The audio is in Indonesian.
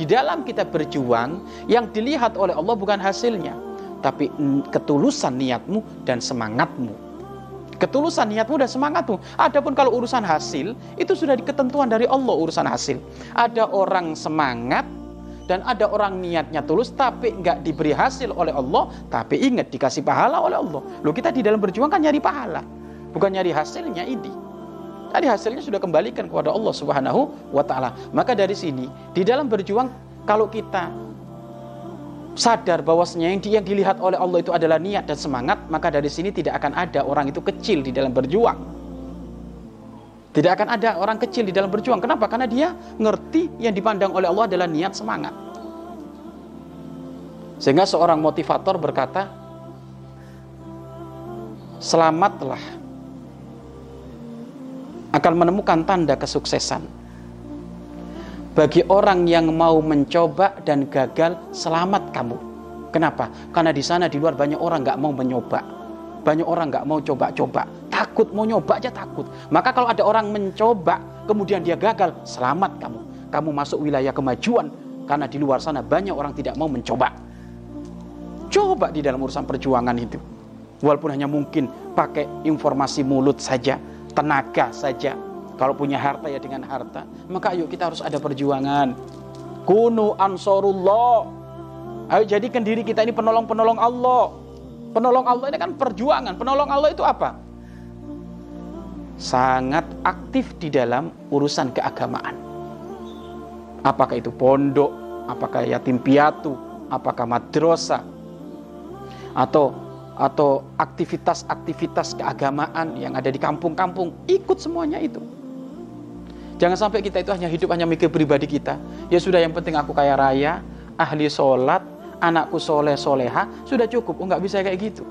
di dalam kita berjuang yang dilihat oleh Allah bukan hasilnya, tapi ketulusan niatmu dan semangatmu. Ketulusan niatmu dan semangatmu. Adapun kalau urusan hasil itu sudah diketentuan dari Allah urusan hasil. Ada orang semangat dan ada orang niatnya tulus tapi nggak diberi hasil oleh Allah tapi ingat dikasih pahala oleh Allah. Loh kita di dalam berjuang kan nyari pahala bukan nyari hasilnya ini. Tadi hasilnya sudah kembalikan kepada Allah Subhanahu wa taala. Maka dari sini di dalam berjuang kalau kita sadar bahwasanya yang, yang dilihat oleh Allah itu adalah niat dan semangat, maka dari sini tidak akan ada orang itu kecil di dalam berjuang. Tidak akan ada orang kecil di dalam berjuang. Kenapa? Karena dia ngerti yang dipandang oleh Allah adalah niat semangat. Sehingga seorang motivator berkata, "Selamatlah akan menemukan tanda kesuksesan. Bagi orang yang mau mencoba dan gagal, selamat kamu. Kenapa? Karena di sana di luar banyak orang nggak mau mencoba, banyak orang nggak mau coba-coba, takut mau nyoba aja takut. Maka kalau ada orang mencoba, kemudian dia gagal, selamat kamu. Kamu masuk wilayah kemajuan karena di luar sana banyak orang tidak mau mencoba. Coba di dalam urusan perjuangan itu. Walaupun hanya mungkin pakai informasi mulut saja, tenaga saja. Kalau punya harta ya dengan harta. Maka ayo kita harus ada perjuangan. Kunu ansorullah. Ayo jadikan diri kita ini penolong-penolong Allah. Penolong Allah ini kan perjuangan. Penolong Allah itu apa? Sangat aktif di dalam urusan keagamaan. Apakah itu pondok, apakah yatim piatu, apakah madrasah, atau atau aktivitas-aktivitas keagamaan yang ada di kampung-kampung. Ikut semuanya itu. Jangan sampai kita itu hanya hidup hanya mikir pribadi kita. Ya sudah yang penting aku kaya raya ahli sholat anakku soleh soleha sudah cukup. Oh nggak bisa kayak gitu